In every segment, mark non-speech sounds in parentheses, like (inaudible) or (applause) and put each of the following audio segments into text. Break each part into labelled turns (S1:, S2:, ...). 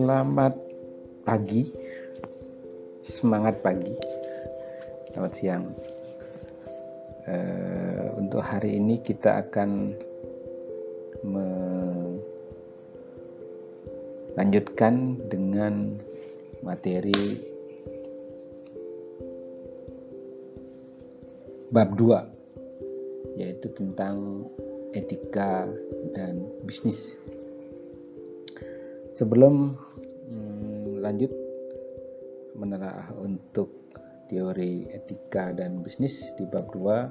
S1: Selamat pagi, semangat pagi, selamat siang. Uh, untuk hari ini kita akan melanjutkan dengan materi bab 2 yaitu tentang etika dan bisnis. Sebelum lanjut. Menelaah untuk teori etika dan bisnis di bab 2 uh,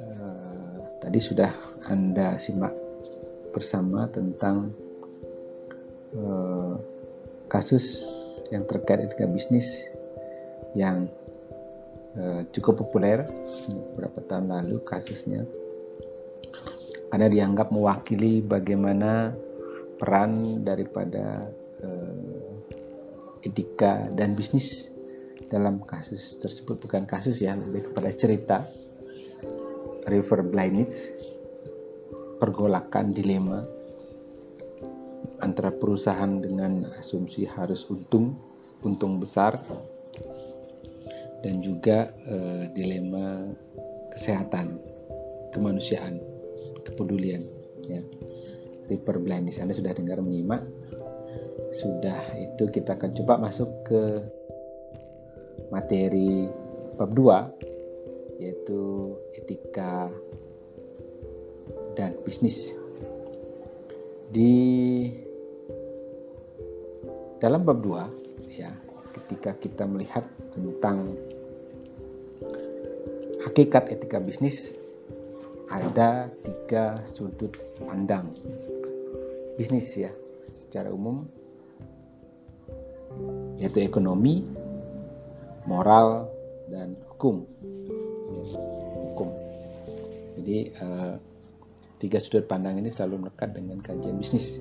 S1: eh, tadi sudah Anda simak bersama tentang uh, kasus yang terkait etika bisnis yang uh, cukup populer beberapa tahun lalu kasusnya. Karena dianggap mewakili bagaimana peran daripada etika dan bisnis dalam kasus tersebut. Bukan kasus ya lebih kepada cerita. River blindness pergolakan dilema antara perusahaan dengan asumsi harus untung untung besar dan juga uh, dilema kesehatan kemanusiaan kepedulian ya. Reaper Blind di sana sudah dengar menyimak sudah itu kita akan coba masuk ke materi bab 2 yaitu etika dan bisnis. Di dalam bab 2 ya ketika kita melihat tentang hakikat etika bisnis ada tiga sudut pandang. Bisnis ya secara umum yaitu ekonomi, moral dan hukum. Hukum. Jadi uh, tiga sudut pandang ini selalu melekat dengan kajian bisnis.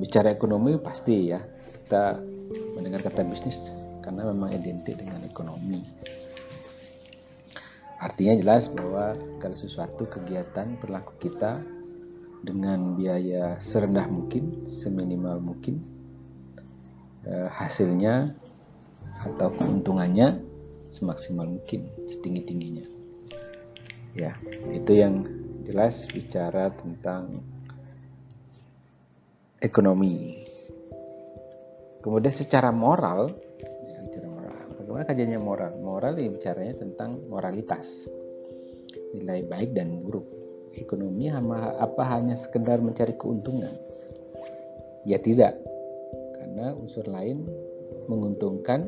S1: Bicara ekonomi pasti ya kita mendengar kata bisnis karena memang identik dengan ekonomi. Artinya jelas bahwa kalau sesuatu kegiatan perilaku kita dengan biaya serendah mungkin, seminimal mungkin, hasilnya atau keuntungannya semaksimal mungkin, setinggi tingginya. Ya, itu yang jelas bicara tentang ekonomi. Kemudian secara moral, ya, secara moral, bagaimana kajiannya moral? Moral ini bicaranya tentang moralitas, nilai baik dan buruk ekonomi apa hanya sekedar mencari keuntungan? Ya tidak, karena unsur lain menguntungkan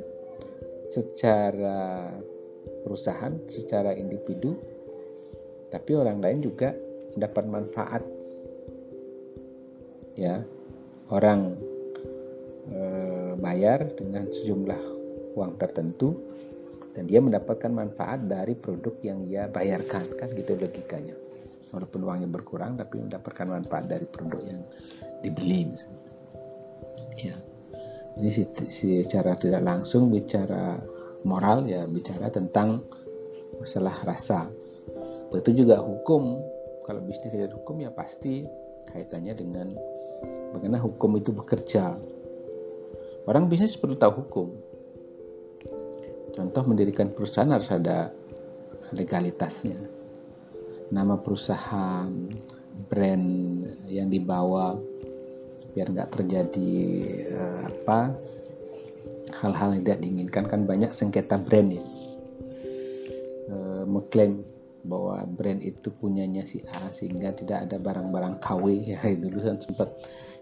S1: secara perusahaan, secara individu, tapi orang lain juga dapat manfaat. Ya, orang e, bayar dengan sejumlah uang tertentu dan dia mendapatkan manfaat dari produk yang dia bayarkan kan gitu logikanya walaupun uangnya berkurang tapi mendapatkan manfaat dari produk yang dibeli misalnya. ya ini secara tidak langsung bicara moral ya bicara tentang masalah rasa. Begitu juga hukum. Kalau bisnis tidak hukum ya pasti kaitannya dengan bagaimana hukum itu bekerja. Orang bisnis perlu tahu hukum. Contoh mendirikan perusahaan harus ada legalitasnya. Nama perusahaan, brand yang dibawa biar nggak terjadi uh, apa hal-hal yang tidak diinginkan. Kan banyak sengketa brand ya uh, mengklaim bahwa brand itu punyanya si A sehingga tidak ada barang-barang KW (laughs) ya dulu kan sempat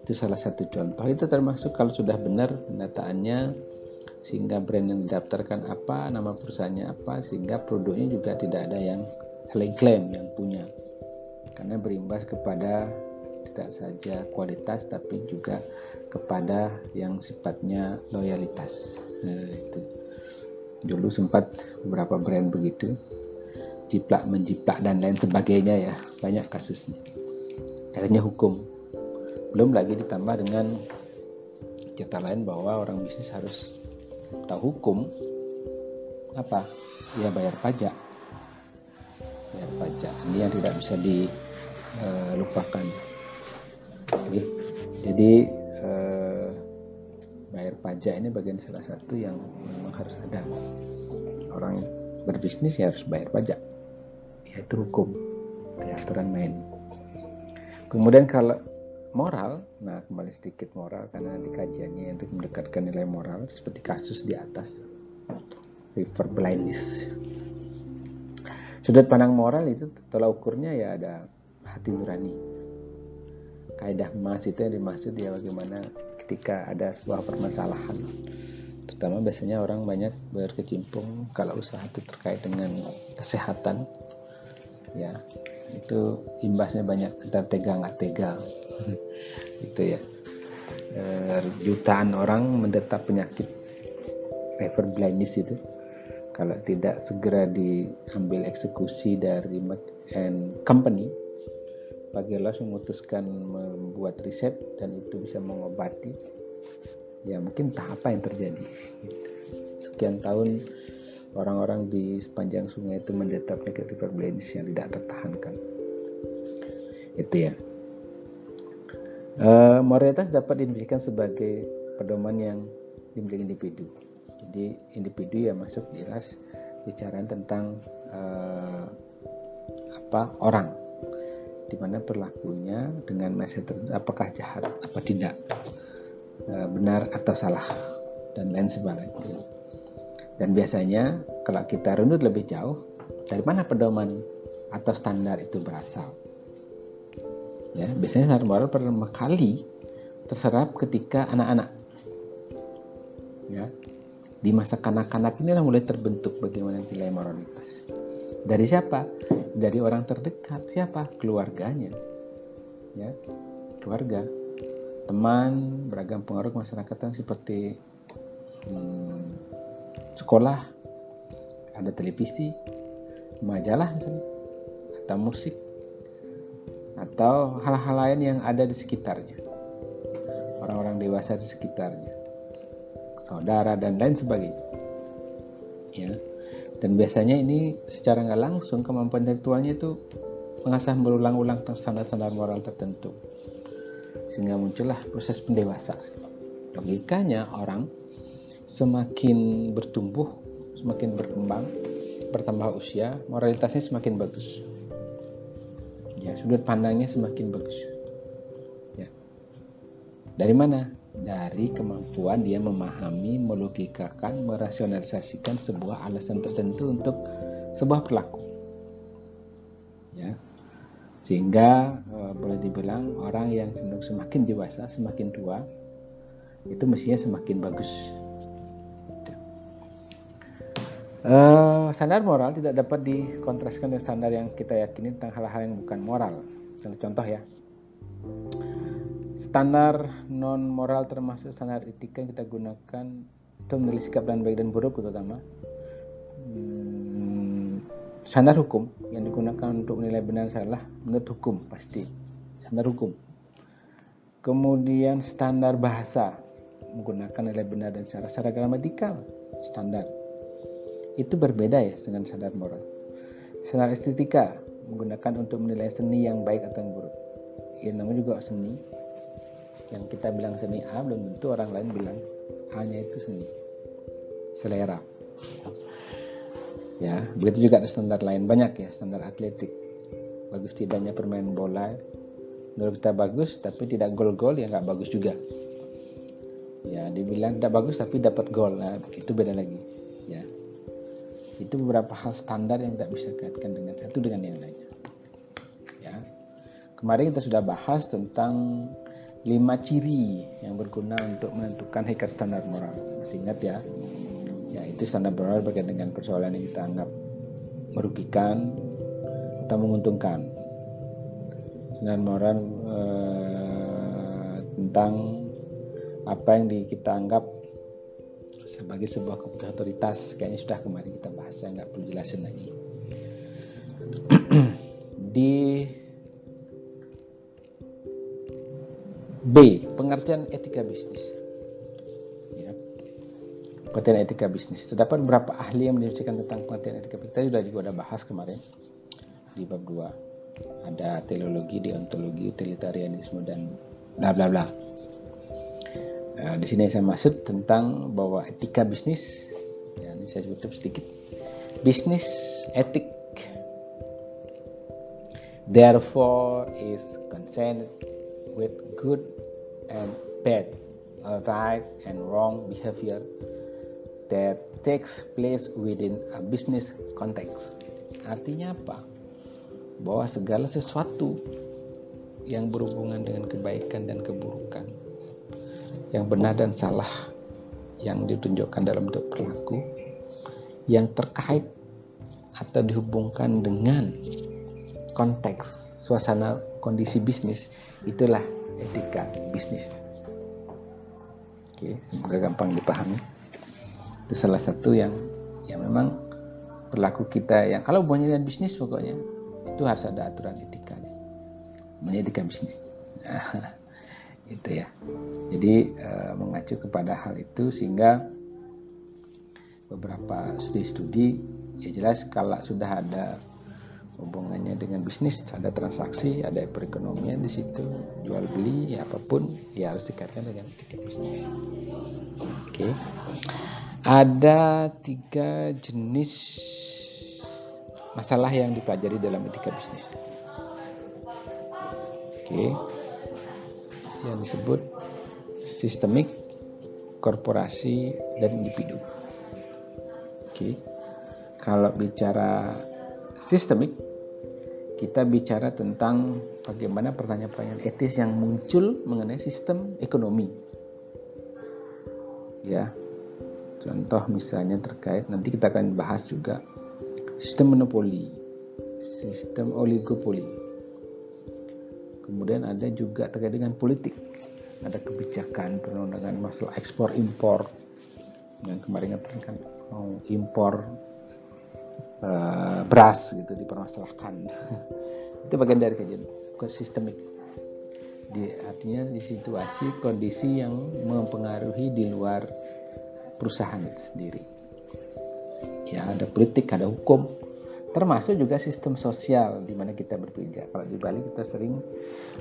S1: itu salah satu contoh. Itu termasuk kalau sudah benar pendataannya sehingga brand yang didaftarkan apa nama perusahaannya apa sehingga produknya juga tidak ada yang saling klaim yang punya. Karena berimbas kepada tidak saja kualitas tapi juga kepada yang sifatnya loyalitas. Nah, itu. Dulu sempat beberapa brand begitu jiplak menjiplak dan lain sebagainya ya banyak kasusnya. Akhirnya hukum. Belum lagi ditambah dengan cerita lain bahwa orang bisnis harus tahu hukum. Apa? Ya bayar pajak. Bayar pajak. Ini yang tidak bisa dilupakan jadi, eh, bayar pajak ini bagian salah satu yang memang harus ada. Orang berbisnis ya harus bayar pajak. Yaitu hukum aturan main. Kemudian kalau moral nah kembali sedikit moral karena nanti kajiannya untuk mendekatkan nilai moral seperti kasus di atas river blindness sudut pandang moral itu tolak ukurnya ya ada hati nurani kaidah emas itu yang dimaksud ya bagaimana ketika ada sebuah permasalahan. Terutama biasanya orang banyak berkecimpung kalau usaha itu terkait dengan kesehatan. Ya itu imbasnya banyak antara tega nggak tega. (laughs) Itu ya. E, jutaan orang menderita penyakit river blindness itu. Kalau tidak segera diambil eksekusi dari and company Pak Gelos memutuskan membuat riset dan itu bisa mengobati. Ya mungkin tak apa yang terjadi. Sekian tahun orang-orang di sepanjang sungai itu penyakit river blindness yang tidak tertahankan. Itu ya. Uh, moralitas dapat didefinisikan sebagai pedoman yang dimiliki individu. Jadi individu ya masuk jelas bicara tentang uh, apa orang, di mana perilakunya dengan tertentu apakah jahat apa tidak, uh, benar atau salah dan lain sebagainya. Dan biasanya kalau kita runut lebih jauh, dari mana pedoman atau standar itu berasal? ya biasanya standar moral pertama kali terserap ketika anak-anak ya di masa kanak-kanak ini mulai terbentuk bagaimana nilai moralitas dari siapa? Dari orang terdekat. Siapa? Keluarganya. Ya keluarga. Teman beragam pengaruh masyarakat seperti hmm, sekolah ada televisi majalah misalnya atau musik atau hal-hal lain yang ada di sekitarnya. Orang-orang dewasa di sekitarnya. Saudara dan lain sebagainya. Ya dan biasanya ini secara nggak langsung kemampuan intelektualnya itu mengasah berulang-ulang tentang standar-standar moral tertentu. Sehingga muncullah proses pendewasaan logikanya orang semakin bertumbuh semakin berkembang bertambah usia moralitasnya semakin bagus. Ya sudut pandangnya semakin bagus. Ya. Dari mana dari kemampuan dia memahami melogikakan merasionalisasikan sebuah alasan tertentu untuk sebuah perilaku. Ya. Sehingga e, boleh dibilang orang yang semakin dewasa semakin tua itu mestinya semakin bagus. Uh, standar moral tidak dapat dikontraskan dengan standar yang kita yakini tentang hal-hal yang bukan moral. Contoh ya, standar non moral termasuk standar etika yang kita gunakan untuk menilai sikap dan baik dan buruk terutama. Hmm, standar hukum yang digunakan untuk menilai benar salah menurut hukum pasti standar hukum. Kemudian standar bahasa menggunakan nilai benar dan salah secara gramatikal standar itu berbeda ya dengan standar moral. Standar estetika menggunakan untuk menilai seni yang baik atau yang buruk. Ya namanya juga seni. Yang kita bilang seni A belum tentu orang lain bilang A-nya itu seni. Selera. Ya, begitu juga ada standar lain. Banyak ya, standar atletik. Bagus tidaknya permain bola. Menurut kita bagus tapi tidak gol-gol ya nggak bagus juga. Ya dibilang tidak bagus tapi dapat gol. Nah itu beda lagi. Ya. Itu beberapa hal standar yang tidak bisa dikaitkan dengan satu dengan yang lainnya. Ya. Kemarin kita sudah bahas tentang lima ciri yang berguna untuk menentukan hakikat standar moral. Masih ingat ya? Ya itu standar moral berkaitan dengan persoalan yang kita anggap merugikan atau menguntungkan. Standar moral eh, tentang apa yang di, kita anggap sebagai sebuah keputusan otoritas. Kayaknya sudah kemarin kita bahas saya nggak perlu jelasin lagi. (clears throat) Di B pengertian etika bisnis. Ya. pengertian etika bisnis. Terdapat beberapa ahli yang mendiskusikan tentang pengertian etika bisnis. Kita sudah juga ada bahas kemarin di bab 2 ada teleologi, deontologi, utilitarianisme dan bla bla bla. Nah, di sini saya maksud tentang bahwa etika bisnis, ya, ini saya sebutkan sedikit. Bisnis etik, therefore is concerned with good and bad, right and wrong behavior that takes place within a business context. Artinya apa? Bahwa segala sesuatu yang berhubungan dengan kebaikan dan keburukan yang benar dan salah yang ditunjukkan dalam bentuk perilaku yang terkait atau dihubungkan dengan konteks suasana kondisi bisnis itulah etika bisnis. Oke semoga gampang dipahami. Itu salah satu yang yang memang perilaku kita yang kalau hubungannya dengan bisnis pokoknya itu harus ada aturan etika. Namanya bisnis. (laughs) Itu ya. Jadi e, mengacu kepada hal itu sehingga beberapa studi-studi ya jelas kalau sudah ada hubungannya dengan bisnis ada transaksi ada perekonomian di situ jual beli ya apa pun ya harus dikaitkan dengan etika bisnis oke ada tiga jenis masalah yang dipelajari dalam etika bisnis oke yang disebut sistemik, korporasi, dan individu. Oke. Kalau bicara sistemik, kita bicara tentang bagaimana pertanyaan-pertanyaan etis yang muncul mengenai sistem ekonomi. Ya. Contoh misalnya terkait nanti kita akan bahas juga sistem monopoli, sistem oligopoli Kemudian ada juga terkait dengan politik. Ada kebijakan perundangan masalah ekspor impor yang kemarin kan mau impor uh, beras gitu dipermasalahkan. (laughs) Itu bagian dari kajian sistemik. Di, artinya di situasi kondisi yang mempengaruhi di luar perusahaan itu sendiri. Ya ada politik, ada hukum, termasuk juga sistem sosial di mana kita berpijak. Kalau di Bali kita sering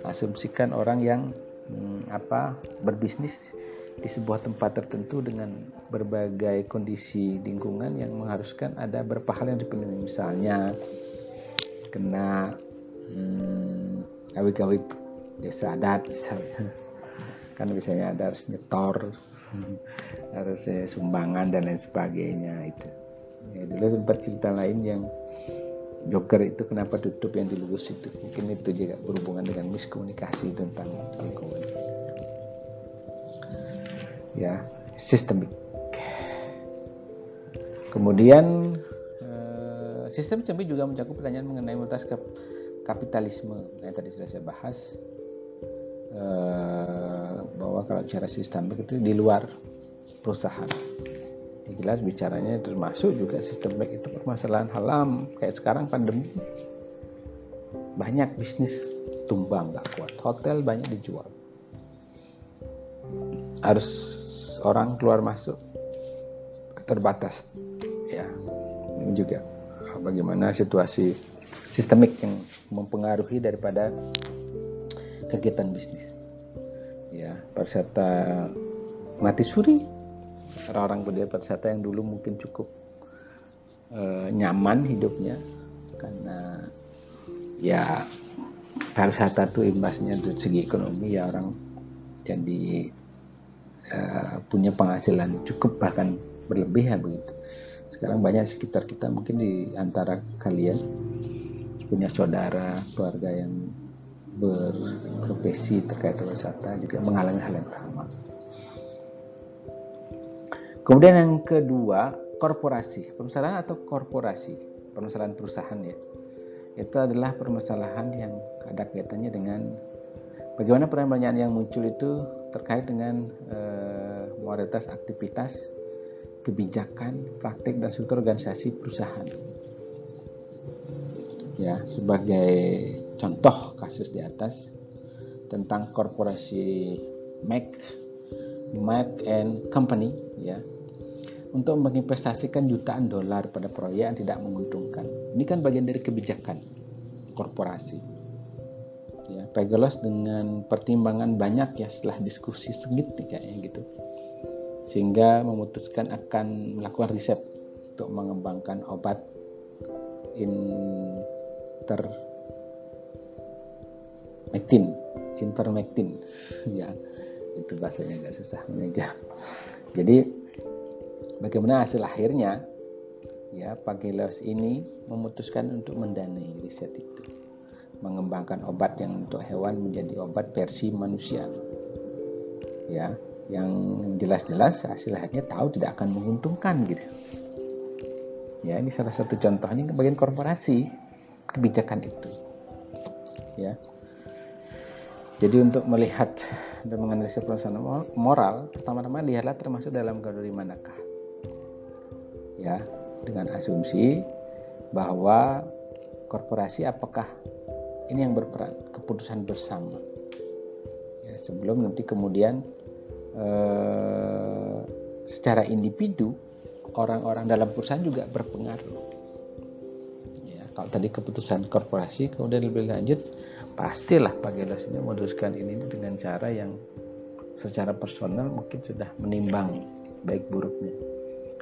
S1: asumsikan orang yang hmm, apa berbisnis di sebuah tempat tertentu dengan berbagai kondisi lingkungan yang mengharuskan ada beberapa hal yang dipenuhi. Misalnya kena hmm, awik-awik desa adat misalnya. Kan misalnya ada harus nyetor harus sumbangan dan lain sebagainya itu. Ya, dulu sempat cerita lain yang Joker itu kenapa tutup yang di lulus itu. Mungkin itu juga berhubungan dengan miskomunikasi tentang lingkungan ya sistemik kemudian eh, sistem sistemik juga mencakup pertanyaan mengenai mutas kapitalisme. Yang tadi sudah saya bahas eh, bahwa kalau bicara sistemik itu di luar perusahaan. Jelas bicaranya termasuk juga sistem baik itu permasalahan halam kayak sekarang pandemi banyak bisnis tumbang nggak kuat. Hotel banyak dijual. Harus orang keluar masuk terbatas. Ya ini juga bagaimana situasi sistemik yang mempengaruhi daripada kegiatan bisnis. Ya pariwisata mati suri. Orang-orang budaya pariwisata yang dulu mungkin cukup e, nyaman hidupnya karena ya pariwisata itu imbasnya dari segi ekonomi ya orang jadi e, punya penghasilan cukup bahkan berlebih ya begitu sekarang banyak sekitar kita mungkin di antara kalian punya saudara keluarga yang berprofesi terkait pariwisata juga mengalami hal yang sama Kemudian yang kedua, korporasi. Permasalahan atau korporasi, permasalahan perusahaan ya. Itu adalah permasalahan yang ada kaitannya dengan bagaimana pertanyaan yang muncul itu terkait dengan eh, moralitas aktivitas, kebijakan, praktik dan struktur organisasi perusahaan. Ya, sebagai contoh kasus di atas tentang korporasi Mac Mac and Company ya untuk menginvestasikan jutaan dolar pada proyek yang tidak menguntungkan. Ini kan bagian dari kebijakan korporasi. Ya Pegelos dengan pertimbangan banyak ya setelah diskusi sengit nih kayaknya gitu. Sehingga memutuskan akan melakukan riset untuk mengembangkan obat intermectin. Intermectin. (laughs) Ya itu bahasanya agak susah meneja jadi bagaimana hasil akhirnya? Ya Pagelos ini memutuskan untuk mendanai riset itu mengembangkan obat yang untuk hewan menjadi obat versi manusia. Ya, yang jelas-jelas hasil akhirnya tahu tidak akan menguntungkan gitu. Ya, ini salah satu contohnya bagian korporasi kebijakan itu. Ya. Jadi untuk melihat dan menganalisis perusahaan moral, pertama-tama lihatlah termasuk dalam kategori manakah. Ya, dengan asumsi bahwa korporasi apakah ini yang berperan keputusan bersama. Ya, sebelum nanti kemudian eh, secara individu orang-orang dalam perusahaan juga berpengaruh. Ya, kalau tadi keputusan korporasi kemudian lebih lanjut pastilah Pak Gelos ini memutuskan ini dengan cara yang secara personal mungkin sudah menimbang baik buruknya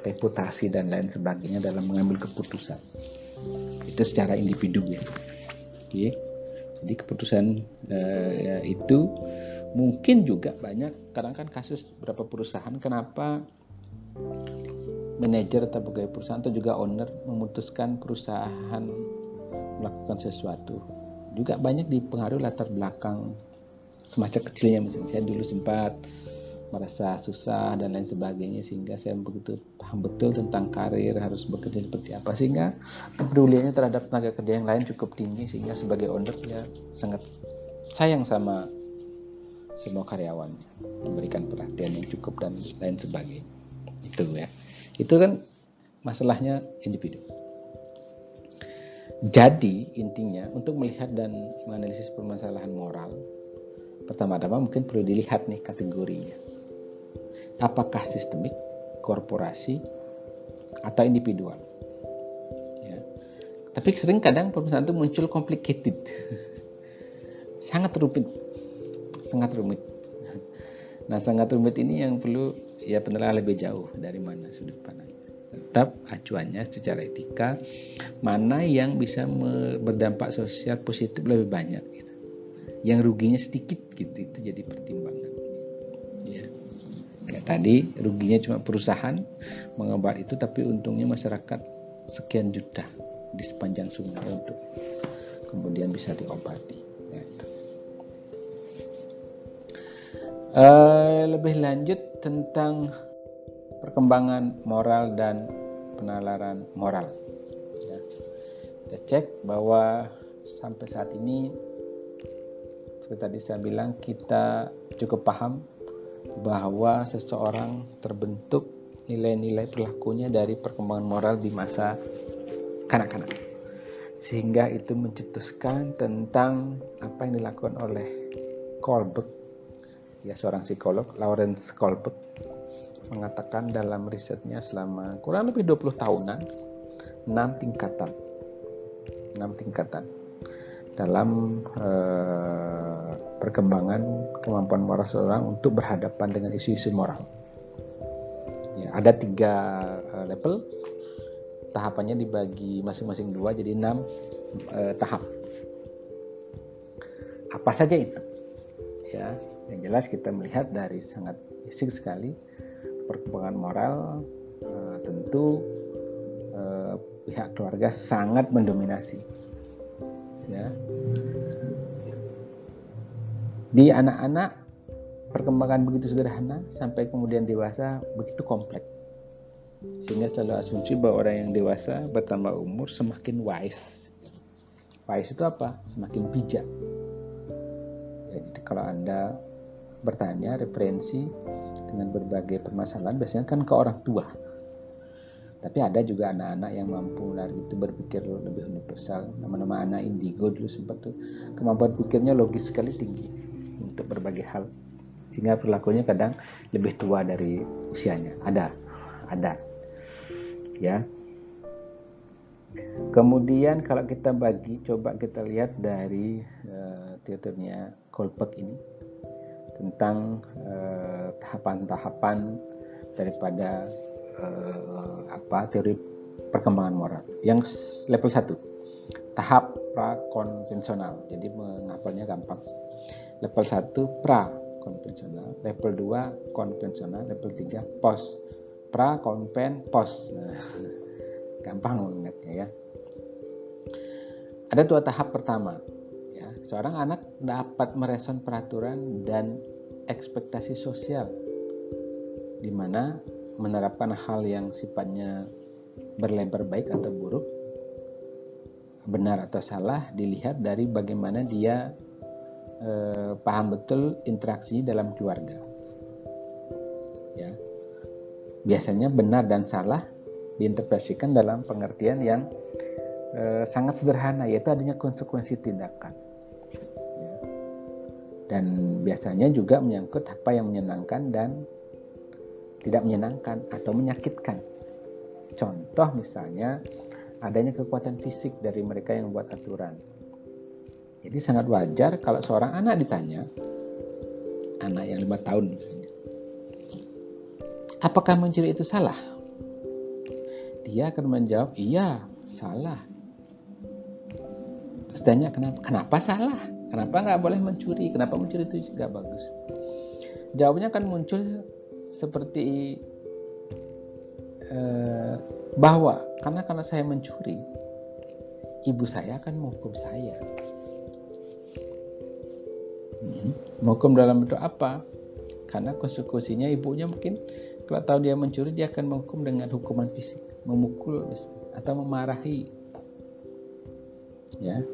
S1: reputasi dan lain sebagainya dalam mengambil keputusan. Itu secara individu ya. Oke. okay. Jadi keputusan uh, ya, itu mungkin juga banyak. Karena kan kasus beberapa perusahaan kenapa manajer atau pegawai perusahaan atau juga owner memutuskan perusahaan melakukan sesuatu. Juga banyak dipengaruhi latar belakang semacam kecilnya. Misalnya saya dulu sempat merasa susah dan lain sebagainya sehingga saya begitu paham betul tentang karir harus bekerja seperti apa. Sehingga kepeduliannya terhadap tenaga kerja yang lain cukup tinggi sehingga sebagai owner ya sangat sayang sama semua karyawannya memberikan perhatian yang cukup dan lain sebagainya. Itu ya. Itu kan masalahnya individu. Jadi intinya untuk melihat dan menganalisis permasalahan moral pertama-tama mungkin perlu dilihat nih kategorinya apakah sistemik, korporasi, atau individual. Ya. Tapi sering kadang permasalahan itu muncul complicated, (laughs) sangat rumit, sangat rumit. Nah, sangat rumit ini yang perlu ya penilaian lebih jauh dari mana sudut pandang. Tetap acuannya secara etika mana yang bisa berdampak sosial positif lebih banyak, gitu. yang ruginya sedikit gitu itu jadi pertimbangan kayak tadi ruginya cuma perusahaan mengobat itu tapi untungnya masyarakat sekian juta di sepanjang sungai untuk kemudian bisa diobati ya. Uh, lebih lanjut tentang perkembangan moral dan penalaran moral ya. kita cek bahwa sampai saat ini seperti tadi saya bilang kita cukup paham bahwa seseorang terbentuk nilai-nilai perilakunya dari perkembangan moral di masa kanak-kanak. Sehingga itu mencetuskan tentang apa yang dilakukan oleh Kolbeck ya seorang psikolog Lawrence Kolbeck mengatakan dalam risetnya selama kurang lebih 20 tahunan 6 tingkatan. 6 tingkatan. Dalam uh, perkembangan kemampuan moral seseorang untuk berhadapan dengan isu-isu moral. Ya, ada tiga uh, level, tahapannya dibagi masing-masing dua jadi enam uh, tahap. Apa saja itu? Ya, yang jelas kita melihat dari sangat basic sekali perkembangan moral uh, tentu uh, pihak keluarga sangat mendominasi ya di anak-anak perkembangan begitu sederhana sampai kemudian dewasa begitu kompleks sehingga selalu asumsi bahwa orang yang dewasa bertambah umur semakin wise. Wise itu apa? Semakin bijak. Ya, jadi kalau anda bertanya referensi dengan berbagai permasalahan biasanya kan ke orang tua. Tapi ada juga anak-anak yang mampu lari itu berpikir lebih universal. Nama-nama anak indigo dulu sempat tuh. Kemampuan pikirnya logis sekali tinggi untuk berbagai hal sehingga perilakunya kadang lebih tua dari usianya ada ada ya Kemudian kalau kita bagi, coba kita lihat dari uh, teorinya Kolberg ini tentang eh, tahapan-tahapan uh, daripada uh, apa teori perkembangan moral. Yang level 1, tahap pra-konvensional. Jadi menghafalnya gampang. Level 1 pra-konvensional, level 2 konvensional, level 3 post. Pra, konven, post. Nah, gampang mengingatnya ya. Ada dua tahap pertama. Ya, seorang anak dapat merespon peraturan dan ekspektasi sosial di mana menerapkan hal yang sifatnya berlebar baik atau buruk, benar atau salah dilihat dari bagaimana dia eh, paham betul interaksi dalam keluarga. Ya. Biasanya benar dan salah diinterpretasikan dalam pengertian yang Eh, sangat sederhana yaitu adanya konsekuensi tindakan ya. dan biasanya juga menyangkut apa yang menyenangkan dan tidak menyenangkan atau menyakitkan contoh misalnya adanya kekuatan fisik dari mereka yang membuat aturan jadi sangat wajar kalau seorang anak ditanya anak yang lima tahun misalnya. Apakah mencuri itu salah? Dia akan menjawab iya salah. Tanya kenapa kenapa salah? Kenapa nggak boleh mencuri? Kenapa mencuri itu juga bagus? Jawabnya akan muncul seperti eh, bahwa karena kalau saya mencuri ibu saya akan menghukum saya. Menghukum dalam bentuk apa? Karena konsekuensinya ibunya mungkin kalau tahu dia mencuri dia akan menghukum dengan hukuman fisik. Memukul atau memarahi. Ya.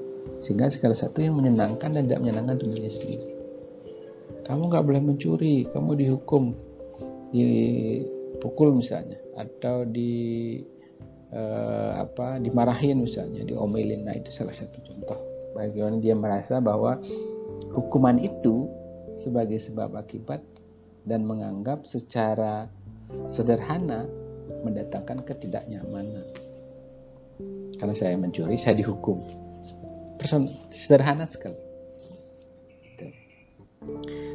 S1: Sehingga segala satu yang menyenangkan dan tidak menyenangkan dirinya sendiri. Kamu nggak boleh mencuri kamu dihukum. Dipukul misalnya. Atau di uh, apa dimarahin misalnya diomelin. Nah itu salah satu contoh. Bagaimana dia merasa bahwa hukuman itu sebagai sebab akibat dan menganggap secara sederhana mendatangkan ketidaknyamanan karena saya mencuri saya dihukum person sederhana sekali. Gitu.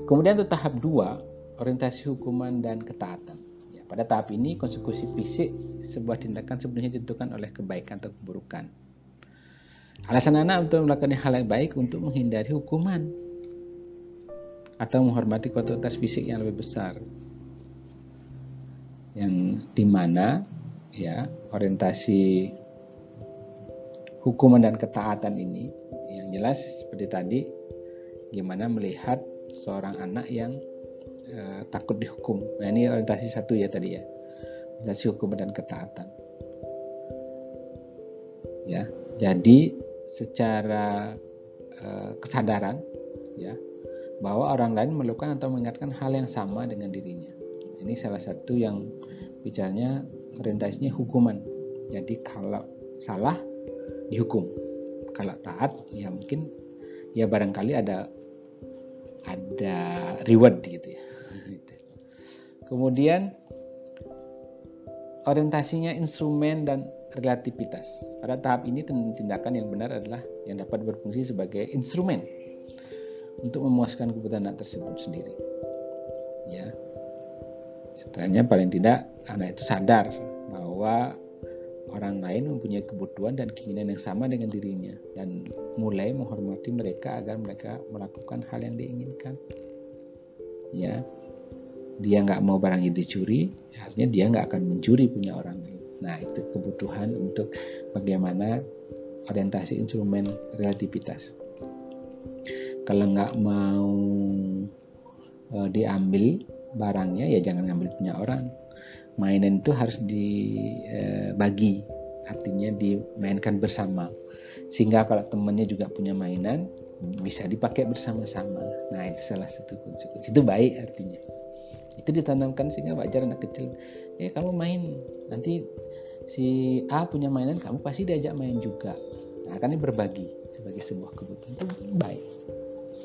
S1: Kemudian untuk tahap dua, orientasi hukuman dan ketaatan. Ya, pada tahap ini konsekuensi fisik sebuah tindakan sebenarnya ditentukan oleh kebaikan atau keburukan. Alasan anak untuk melakukan hal yang baik untuk menghindari hukuman atau menghormati kualitas fisik yang lebih besar. Yang di mana ya orientasi hukuman dan ketaatan ini yang jelas seperti tadi gimana melihat seorang anak yang uh, takut dihukum. Nah ini orientasi satu ya tadi ya orientasi hukum dan ketaatan. Ya jadi secara uh, kesadaran ya bahwa orang lain melakukan atau mengingatkan hal yang sama dengan dirinya. Ini salah satu yang bicaranya orientasinya hukuman. Jadi kalau salah dihukum kalau taat ya mungkin ya barangkali ada ada reward gitu ya (laughs) kemudian orientasinya instrumen dan relativitas. Pada tahap ini tindakan yang benar adalah yang dapat berfungsi sebagai instrumen untuk memuaskan kebutuhan anak tersebut sendiri. Ya. Sebenarnya paling tidak anak itu sadar bahwa orang lain mempunyai kebutuhan dan keinginan yang sama dengan dirinya dan mulai menghormati mereka agar mereka melakukan hal yang diinginkan. Ya. Dia nggak mau barang itu dicuri artinya dia nggak akan mencuri punya orang lain nah itu kebutuhan untuk bagaimana orientasi instrumen relativitas. Kalau nggak mau e, diambil barangnya ya jangan ngambil punya orang. Mainan itu harus dibagi eh, artinya dimainkan bersama. Sehingga kalau temannya juga punya mainan bisa dipakai bersama-sama. Nah itu salah satu konsekuensi. Itu baik artinya. Itu ditanamkan sehingga wajar anak kecil eh kamu main nanti si A punya mainan kamu pasti diajak main juga. Nah ini berbagi sebagai sebuah kebutuhan itu baik.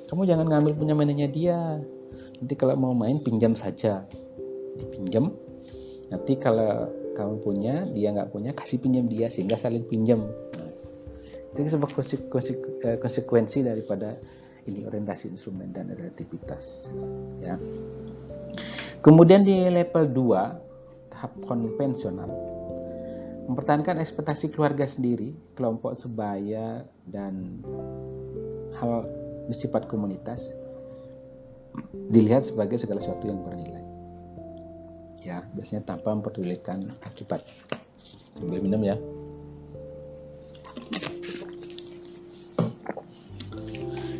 S1: Kamu jangan ngambil punya mainannya dia. Nanti kalau mau main pinjam saja. Dipinjam. Nanti kalau kamu punya dia nggak punya kasih pinjam dia sehingga saling pinjam. Nah, itu sebuah eh, konsekuensi daripada ini orientasi instrumen dan relativitas. Ya. Kemudian di level 2 tahap konvensional mempertahankan ekspektasi keluarga sendiri kelompok sebaya dan hal bersifat komunitas dilihat sebagai segala sesuatu yang bernilai. Ya biasanya tanpa memperdulikan akibat. Sambil minum ya.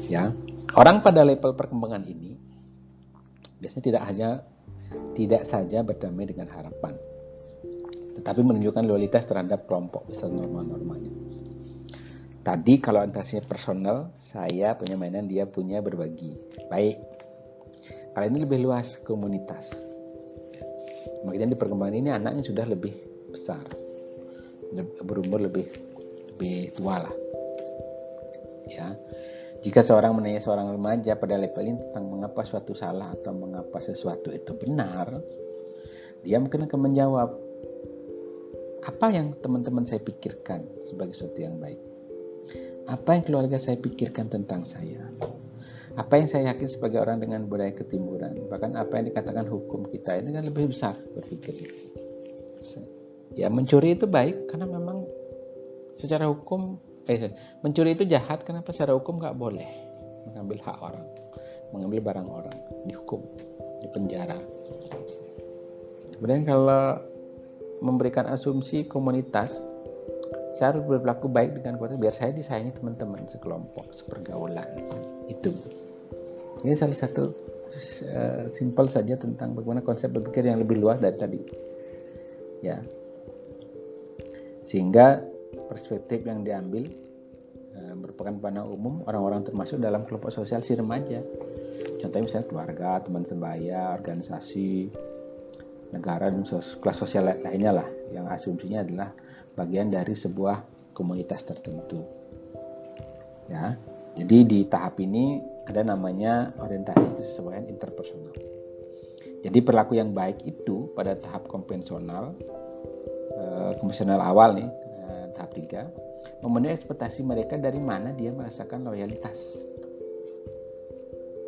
S1: Ya orang pada level perkembangan ini biasanya tidak hanya tidak saja berdamai dengan harapan tetapi menunjukkan loyalitas terhadap kelompok besar norma-normanya. Tadi kalau antasinya personal saya punya mainan dia punya berbagi. Baik. Kali ini lebih luas komunitas. Kemudian di perkembangan ini anaknya sudah lebih besar, berumur lebih lebih tua lah. Ya, jika seorang menanya seorang remaja pada level ini tentang mengapa suatu salah atau mengapa sesuatu itu benar, dia mungkin akan menjawab, apa yang teman-teman saya pikirkan sebagai sesuatu yang baik? Apa yang keluarga saya pikirkan tentang saya? apa yang saya yakin sebagai orang dengan budaya ketimuran? Bahkan apa yang dikatakan hukum kita? Ini kan lebih besar berpikir ya mencuri itu baik karena memang secara hukum eh mencuri itu jahat kenapa secara hukum nggak boleh? Mengambil hak orang mengambil barang orang dihukum di penjara kemudian kalau memberikan asumsi komunitas saya harus berlaku baik dengan kuota biar saya disayangi teman-teman sekelompok sepergaulan itu ini salah satu uh, simpel saja tentang bagaimana konsep berpikir yang lebih luas dari tadi. Ya. Sehingga perspektif yang diambil uh, merupakan pandangan umum orang-orang termasuk dalam kelompok sosial si remaja. Contohnya misalnya keluarga, teman sebaya, organisasi, negara dan kelas sosial lainnya lah yang asumsinya adalah bagian dari sebuah komunitas tertentu. Ya. Jadi di tahap ini ada namanya orientasi kesesuaian interpersonal. Jadi perilaku yang baik itu pada tahap konvensional, eh, konvensional awal nih, eh, tahap 3, memenuhi ekspektasi mereka dari mana dia merasakan loyalitas,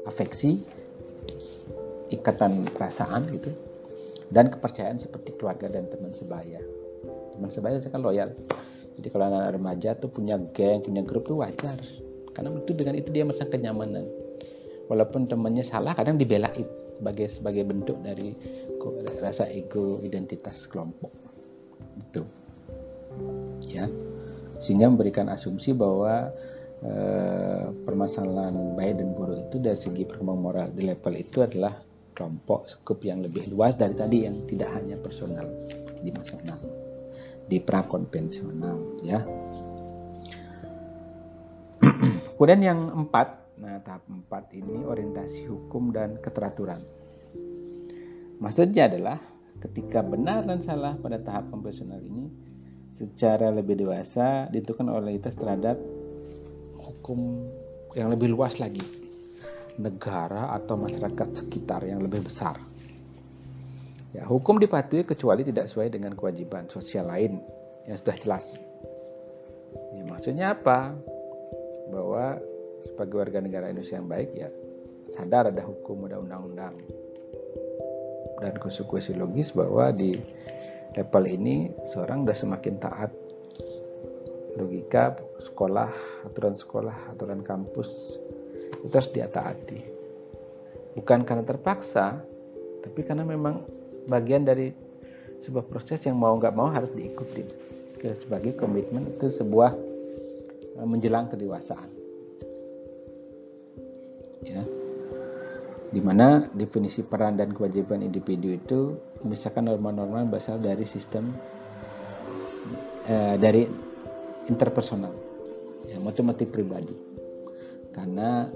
S1: afeksi, ikatan perasaan gitu, dan kepercayaan seperti keluarga dan teman sebaya. Teman sebaya kan loyal. Jadi kalau anak remaja tuh punya geng, punya grup tuh wajar. Karena itu dengan itu dia merasa kenyamanan. Walaupun temannya salah kadang dibelain sebagai sebagai bentuk dari rasa ego identitas kelompok. Itu ya. Sehingga memberikan asumsi bahwa e, permasalahan baik dan buruk itu dari segi perkembangan moral di level itu adalah kelompok skup yang lebih luas dari tadi yang tidak hanya personal dimensional di prakonvensional ya (clears throat) Kemudian yang empat, nah tahap empat ini orientasi hukum dan keteraturan. Maksudnya adalah ketika benar dan salah pada tahap konvensional ini secara lebih dewasa ditentukan oleh kita terhadap hukum yang lebih luas lagi negara atau masyarakat sekitar yang lebih besar. Ya, hukum dipatuhi kecuali tidak sesuai dengan kewajiban sosial lain yang sudah jelas. Ya, maksudnya apa? bahwa sebagai warga negara Indonesia yang baik ya sadar ada hukum ada undang-undang dan konsekuensi logis bahwa di level ini seorang sudah semakin taat logika sekolah aturan sekolah aturan kampus itu harus dia taati bukan karena terpaksa tapi karena memang bagian dari sebuah proses yang mau nggak mau harus diikuti sebagai komitmen itu sebuah Eh, menjelang kedewasaan. Ya. Di mana definisi peran dan kewajiban individu itu memisahkan norma-norma berasal dari sistem eh, dari interpersonal, ya, motif-motif pribadi. Karena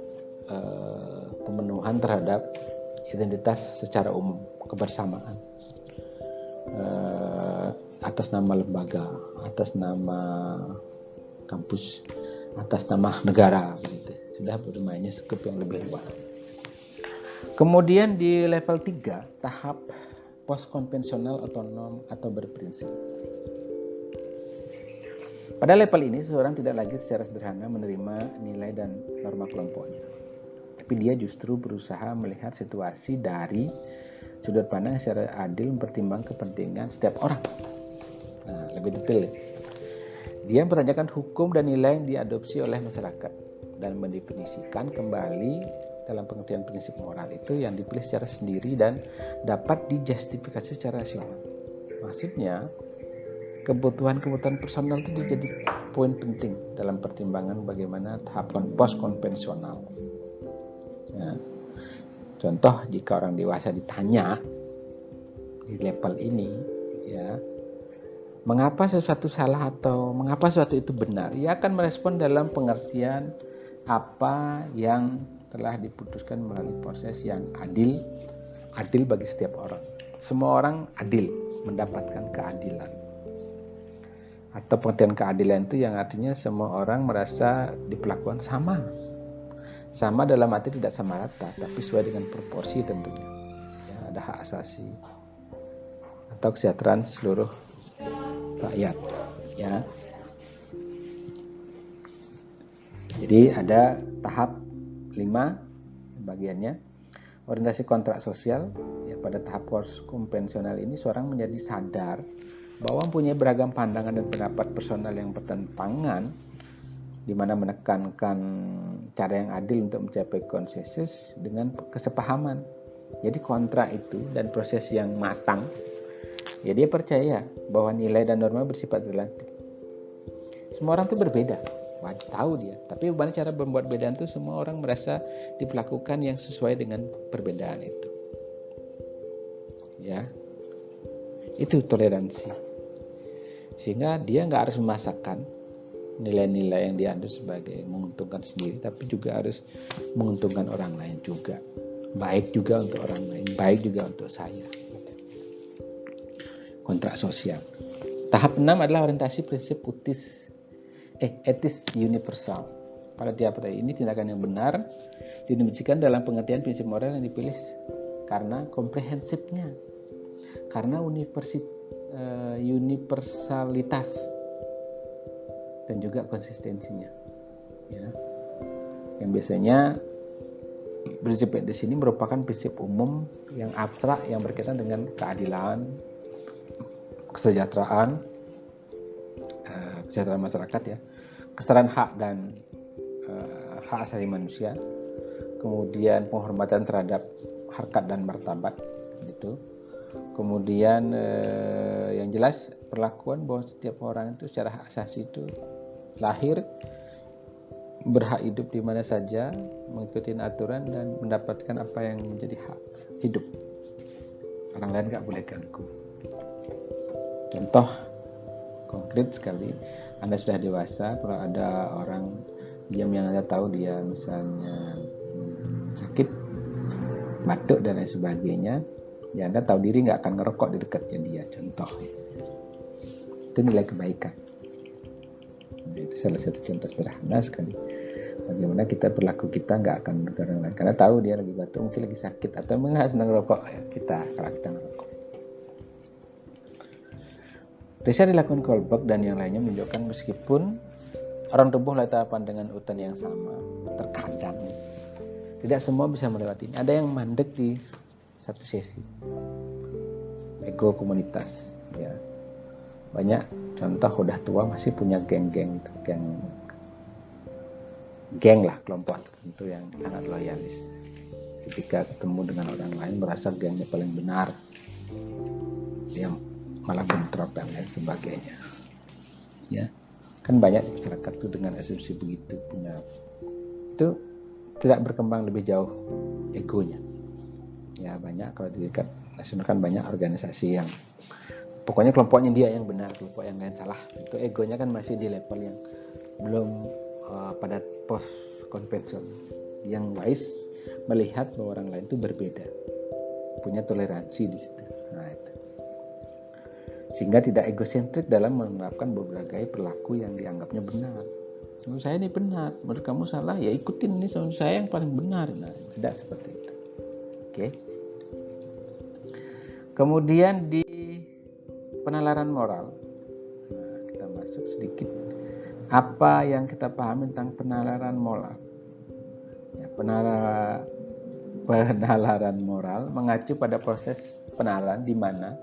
S1: eh, pemenuhan terhadap identitas secara umum, kebersamaan eh, atas nama lembaga, atas nama kampus atas nama negara begitu. Sudah bermainnya skup yang lebih luas. Kemudian di level 3 tahap post konvensional otonom atau berprinsip. Pada level ini, seseorang tidak lagi secara sederhana menerima nilai dan norma kelompoknya. Tapi dia justru berusaha melihat situasi dari sudut pandang secara adil mempertimbangkan kepentingan setiap orang. Nah, lebih detail. Dia mempertanyakan hukum dan nilai yang diadopsi oleh masyarakat dan mendefinisikan kembali dalam pengertian prinsip moral itu yang dipilih secara sendiri dan dapat dijustifikasi secara rasional. Maksudnya, kebutuhan-kebutuhan personal itu jadi poin penting dalam pertimbangan bagaimana tahapan post konvensional. Ya. Contoh jika orang dewasa ditanya di level ini, ya, mengapa sesuatu salah atau mengapa sesuatu itu benar, ia akan merespon dalam pengertian apa yang telah diputuskan melalui proses yang adil, adil bagi setiap orang. Semua orang adil mendapatkan keadilan. Atau pengertian keadilan itu yang artinya semua orang merasa diperlakukan sama. Sama dalam arti tidak sama rata, tapi sesuai dengan proporsi tentunya. Ya, ada hak asasi atau kesejahteraan seluruh rakyat. Ya. Jadi ada tahap 5 bagiannya orientasi kontrak sosial ya pada tahap post konvensional ini seorang menjadi sadar bahwa mempunyai beragam pandangan dan pendapat personal yang bertentangan di mana menekankan cara yang adil untuk mencapai konsensus dengan kesepahaman. Jadi kontrak itu dan proses yang matang, ya dia percaya bahwa nilai dan norma bersifat relatif. Semua orang itu berbeda, wajib tahu dia tapi bagaimana cara membuat perbedaan itu semua orang merasa diperlakukan yang sesuai dengan perbedaan itu ya itu toleransi sehingga dia nggak harus memasakkan nilai-nilai yang dianggap sebagai menguntungkan sendiri tapi juga harus menguntungkan orang lain juga. Baik juga untuk orang lain baik juga untuk saya. Kontrak sosial. Tahap 6 adalah orientasi prinsip utis eh, etis universal. Pada tiap ini tindakan yang benar didefinisikan dalam pengertian prinsip moral yang dipilih karena komprehensifnya, karena uh, universalitas dan juga konsistensinya. Ya. Yang biasanya prinsip etis ini merupakan prinsip umum yang abstrak yang berkaitan dengan keadilan, kesejahteraan, kesejahteraan masyarakat ya kesetaraan hak dan uh, hak asasi manusia kemudian penghormatan terhadap harkat dan martabat itu kemudian uh, yang jelas perlakuan bahwa setiap orang itu secara hak asasi itu lahir berhak hidup di mana saja mengikuti aturan dan mendapatkan apa yang menjadi hak hidup. Orang lain nggak boleh ganggu. Contoh konkret sekali anda sudah dewasa kalau ada orang diam yang Anda tahu dia misalnya hmm, sakit batuk dan lain sebagainya ya Anda tahu diri nggak akan ngerokok di dekatnya dia contoh itu nilai kebaikan itu salah satu contoh sederhana sekali bagaimana kita berlaku kita nggak akan lain karena tahu dia lagi batuk mungkin lagi sakit atau nggak senang rokok ya, kita kalau kita ngerokok Riset dilakukan Kolberg dan yang lainnya menunjukkan meskipun orang tubuh letak pandangan hutan yang sama, terkadang tidak semua bisa melewati ini. Ada yang mandek di satu sesi. Ego komunitas, ya. Banyak contoh udah tua masih punya geng-geng itu, geng geng lah kelompok tertentu yang sangat loyalis. Ketika ketemu dengan orang lain merasa gengnya paling benar. Dia malah bentrok dan lain sebagainya ya kan banyak masyarakat tuh dengan asumsi begitu punya itu tidak berkembang lebih jauh egonya ya banyak kalau dilihat nasional kan banyak organisasi yang pokoknya kelompoknya dia yang benar kelompok yang lain salah itu egonya kan masih di level yang belum uh, pada post konvensional yang wise melihat bahwa orang lain itu berbeda punya toleransi di situ nah itu sehingga tidak egosentrik dalam menerapkan berbagai perilaku yang dianggapnya benar. Menurut saya ini benar, menurut kamu salah, ya ikutin ini menurut saya yang paling benar. Nah, tidak seperti itu. Oke. kemudian di penalaran moral. Nah, kita masuk sedikit. Apa yang kita pahami tentang penalaran moral? Ya, penalaran penalaran moral mengacu pada proses penalaran di mana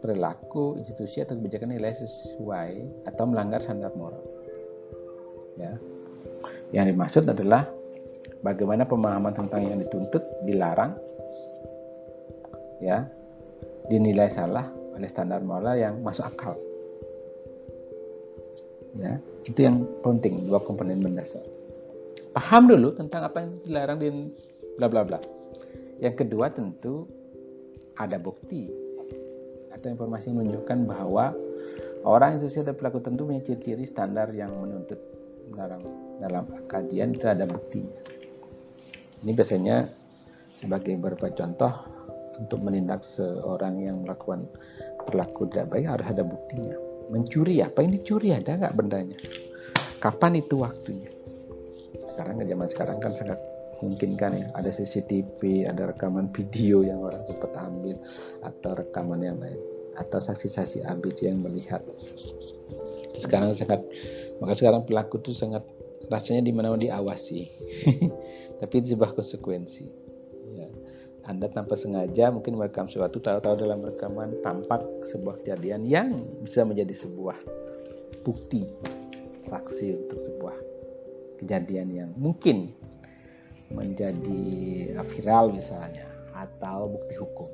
S1: perilaku institusi atau kebijakan nilai sesuai atau melanggar standar moral. Ya. Yang dimaksud adalah bagaimana pemahaman tentang yang dituntut dilarang ya dinilai salah oleh standar moral yang masuk akal. Ya itu yang penting dua komponen mendasar. Paham dulu tentang apa yang dilarang di bla bla bla. Yang kedua tentu ada bukti atau informasi yang menunjukkan bahwa orang itu sudah pelaku tentu punya ciri-ciri standar yang menuntut dalam dalam kajian itu ada buktinya. Ini biasanya sebagai beberapa contoh untuk menindak seorang yang melakukan perilaku tidak baik harus ada buktinya. Mencuri apa ini curi ada nggak bendanya? Kapan itu waktunya? Sekarang zaman sekarang kan sangat mungkin kan ya ada CCTV, ada rekaman video yang orang sempat ambil atau rekaman yang lain atau saksi-saksi ABC yang melihat. Sekarang sangat maka sekarang pelaku itu sangat rasanya di mana diawasi (laughs) tapi itu sebuah konsekuensi ya. Anda tanpa sengaja mungkin merekam sesuatu tahu-tahu dalam rekaman tampak sebuah kejadian yang bisa menjadi sebuah bukti saksi untuk sebuah kejadian yang mungkin menjadi viral misalnya atau bukti hukum.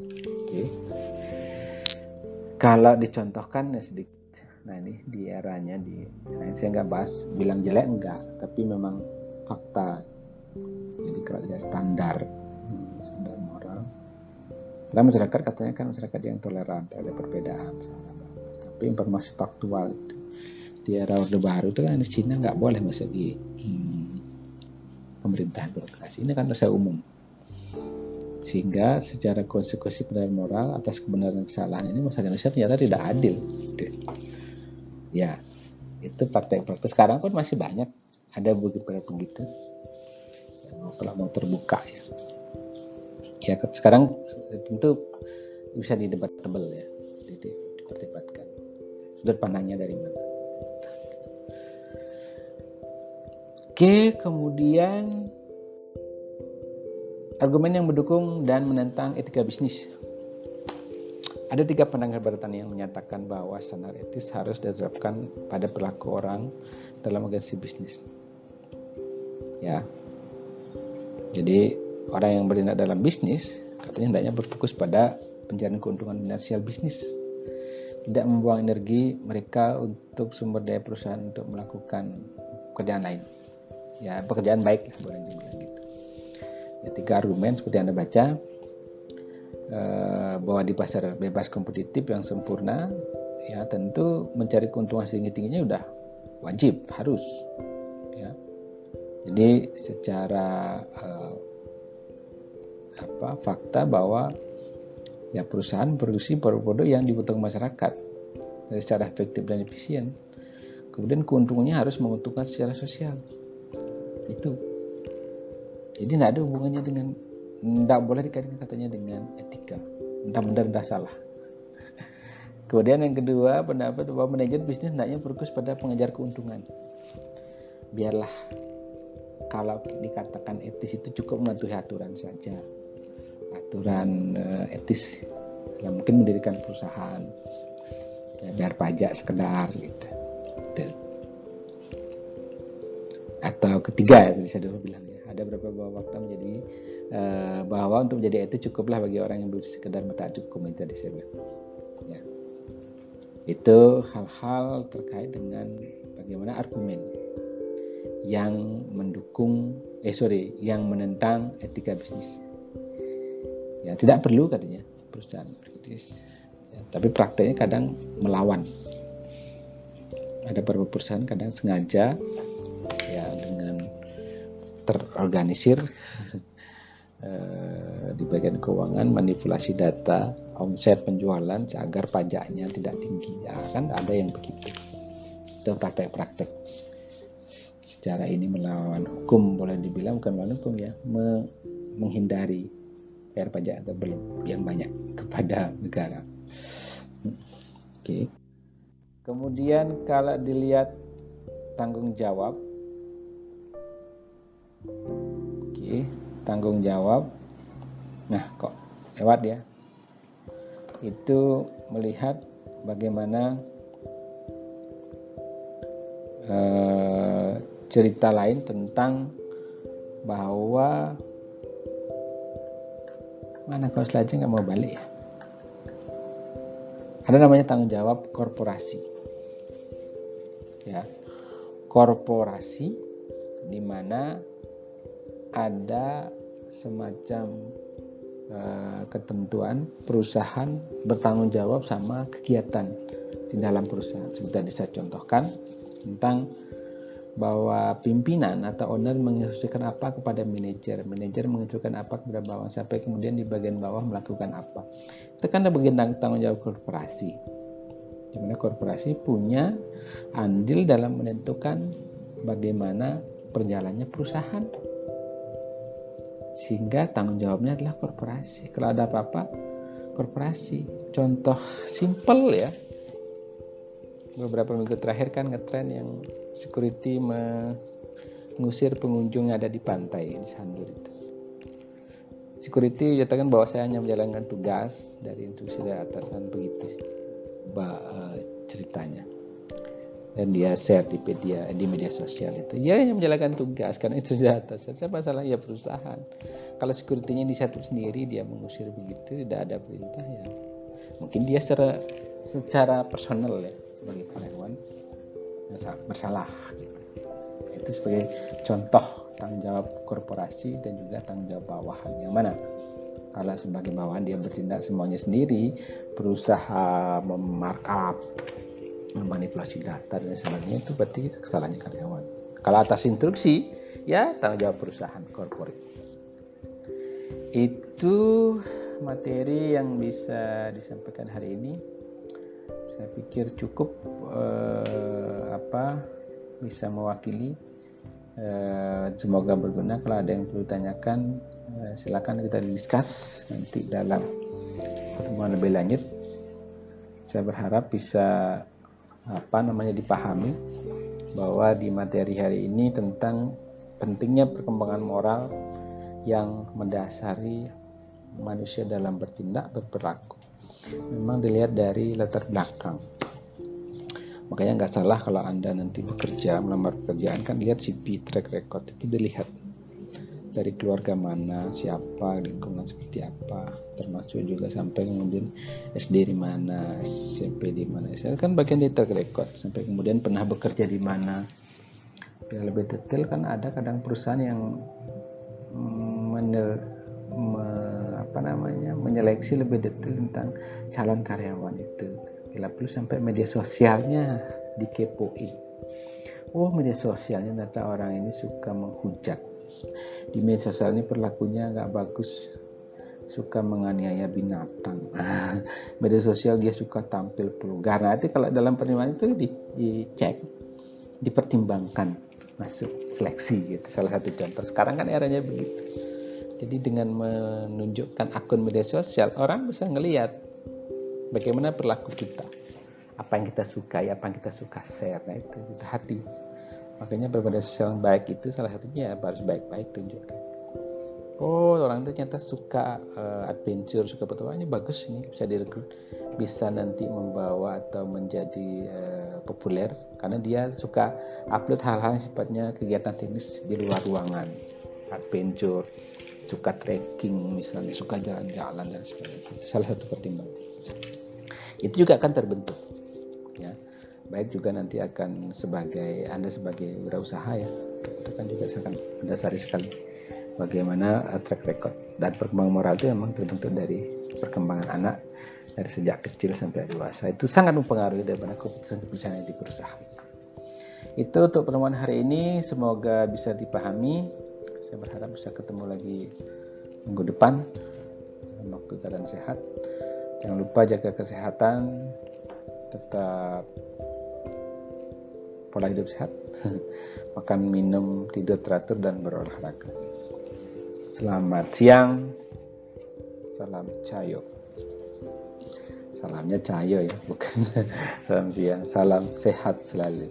S1: Oke. Okay. Kalau dicontohkan ya sedikit Nah ini di eranya di nah saya nggak bahas bilang jelek enggak, tapi memang fakta. Jadi ada standar, standar moral. Karena masyarakat katanya kan masyarakat yang toleran terhadap perbedaan. Tapi informasi faktual itu di era Orde Baru itu kan di Cina nggak boleh masuk di hmm, pemerintahan birokrasi. Ini kan dosa umum sehingga secara konsekuensi benar moral atas kebenaran kesalahan ini masyarakat Indonesia ternyata tidak adil ya itu praktek-praktek sekarang pun masih banyak ada beberapa begitu kalau mau terbuka ya ya sekarang tentu bisa didebatable ya jadi diperdebatkan. Sudut pandangnya dari mana? Oke kemudian argumen yang mendukung dan menentang etika bisnis. Ada tiga pandangan beratan yang menyatakan bahwa standar etis harus diterapkan pada perilaku orang dalam organisasi bisnis. Ya, jadi orang yang bertindak dalam bisnis katanya hendaknya berfokus pada pencarian keuntungan finansial bisnis, tidak membuang energi mereka untuk sumber daya perusahaan untuk melakukan pekerjaan lain. Ya, pekerjaan baik boleh dibilang gitu. Ya, tiga argumen seperti anda baca Eh, bahwa di pasar bebas kompetitif yang sempurna ya tentu mencari keuntungan setinggi tingginya udah wajib harus ya jadi secara uh, apa fakta bahwa ya perusahaan produksi produk-produk yang dibutuhkan masyarakat secara efektif dan efisien. Kemudian keuntungannya harus menguntungkan secara sosial. Itu. Jadi tidak ada hubungannya dengan tidak boleh dikaitkan katanya dengan etika. Entah benar entah salah. (laughs) Kemudian yang kedua pendapat bahwa manajer bisnis hendaknya fokus pada pengejar keuntungan. Biarlah kalau dikatakan etis itu cukup mematuhi aturan saja aturan uh, etis yang mungkin mendirikan perusahaan ya, biar pajak sekedar gitu, gitu. atau ketiga ya tadi saya dulu bilang ya ada beberapa waktu menjadi Eh, bahwa untuk menjadi itu cukuplah bagi orang yang sekedar mentaati hukum yang tadi saya. Ya. Itu hal-hal terkait dengan bagaimana argumen yang mendukung eh sorry yang menentang etika bisnis. Ya tidak perlu katanya perusahaan bisnis. Ya, tapi prakteknya kadang melawan. Ada beberapa perusahaan kadang sengaja ya dengan terorganisir (laughs) Eh, di bagian keuangan manipulasi data omset penjualan agar pajaknya tidak tinggi ya kan ada yang begitu itu praktek-praktek secara ini melawan hukum boleh dibilang bukan melawan hukum ya me menghindari bayar pajak atau belum yang banyak kepada negara. Oke. Kemudian kalau dilihat tanggung jawab, oke, tanggung jawab. Nah, kok lewat ya? Itu melihat bagaimana uh, cerita lain tentang bahwa mana kau aja nggak mau balik ya? Ada namanya tanggung jawab korporasi. Ya. Korporasi di mana ada semacam uh, ketentuan perusahaan bertanggung jawab sama kegiatan di dalam perusahaan. Seperti tadi saya contohkan tentang bahwa pimpinan atau owner menginstruksikan apa kepada manajer, manajer menginstruksikan apa kepada bawah sampai kemudian di bagian bawah melakukan apa. Itu kan bagian tanggung jawab korporasi. Di mana korporasi punya andil dalam menentukan bagaimana perjalannya perusahaan. Sehingga tanggung jawabnya adalah korporasi. Kalau ada apa-apa, korporasi. Contoh simple ya, beberapa minggu terakhir kan ngetren yang security mengusir pengunjung yang ada di pantai di Sandur itu. Security nyatakan bahwa saya hanya menjalankan tugas dari instruksi dari atasan begitu bah, uh, ceritanya. Dan dia share di media di media sosial itu. Ya hanya menjalankan tugas karena itu dari atasan. Saya masalah ya perusahaan. Kalau securitynya di satu sendiri dia mengusir begitu tidak ada perintah ya. Mungkin dia secara secara personal ya sebagai karyawan bersalah itu sebagai contoh tanggung jawab korporasi dan juga tanggung jawab bawahan. Yang mana? Kalau sebagai bawahan dia bertindak semuanya sendiri berusaha memarkup memanipulasi data dan sebagainya itu berarti kesalahannya karyawan. Kalau atas instruksi ya tanggung jawab perusahaan korporat. Itu materi yang bisa disampaikan hari ini saya pikir cukup eh, apa bisa mewakili. Eh, semoga berguna. Kalau ada yang perlu tanyakan eh, silakan kita diskus nanti dalam pertemuan lebih lanjut. Saya berharap bisa apa namanya dipahami bahwa di materi hari ini tentang pentingnya perkembangan moral yang mendasari manusia dalam bertindak berperilaku memang dilihat dari latar belakang. Makanya nggak salah kalau anda nanti bekerja melamar pekerjaan kan lihat CV track record itu dilihat. Dari keluarga mana siapa lingkungan seperti apa termasuk juga sampai kemudian SD di mana SMP di mana. Saya kan bagian dari track record sampai kemudian pernah bekerja di mana. Yang lebih detail kan ada kadang perusahaan yang menel, me, apa namanya menyeleksi lebih detail tentang calon karyawan itu. Bila perlu sampai media sosialnya dikepoin. Oh media sosialnya ternyata orang ini suka menghujat. Di media sosial ini perlakunya nggak bagus. Suka menganiaya binatang. (laughs) Media sosial dia suka tampil vulgar nanti kalau dalam penerimaan itu dicek dipertimbangkan masuk seleksi gitu. Salah satu contoh. Sekarang kan eranya begitu jadi dengan menunjukkan akun media sosial, orang bisa ngelihat bagaimana perilaku kita. Apa yang kita suka, apa yang kita suka share. Nah itu, itu hati. Makanya bermedia sosial yang baik itu salah satunya harus baik-baik tunjukkan. Oh orang itu ternyata suka uh, adventure, suka petualang ini bagus ini bisa direkrut, bisa nanti membawa atau menjadi uh, populer karena dia suka upload hal-hal yang sifatnya kegiatan teknis di luar ruangan, adventure, suka trekking misalnya suka jalan-jalan dan sebagainya. Salah satu pertimbangan. Itu juga akan terbentuk ya. Baik juga nanti akan sebagai anda sebagai wirausaha ya. Itu kan juga akan mendasari sekali bagaimana uh, track record dan perkembangan moral itu memang terbentuk dari perkembangan anak dari sejak kecil sampai dewasa. Itu sangat mempengaruhi daripada keputusan-keputusan yang di perusahaan itu untuk pertemuan hari ini. Semoga bisa dipahami saya berharap bisa ketemu lagi minggu depan dalam waktu keadaan sehat jangan lupa jaga kesehatan tetap pola hidup sehat (laughs) makan minum tidur teratur dan berolahraga selamat siang Salam Cayo. Salamnya Cayo ya, bukan (laughs) salam siang. Salam sehat selalu.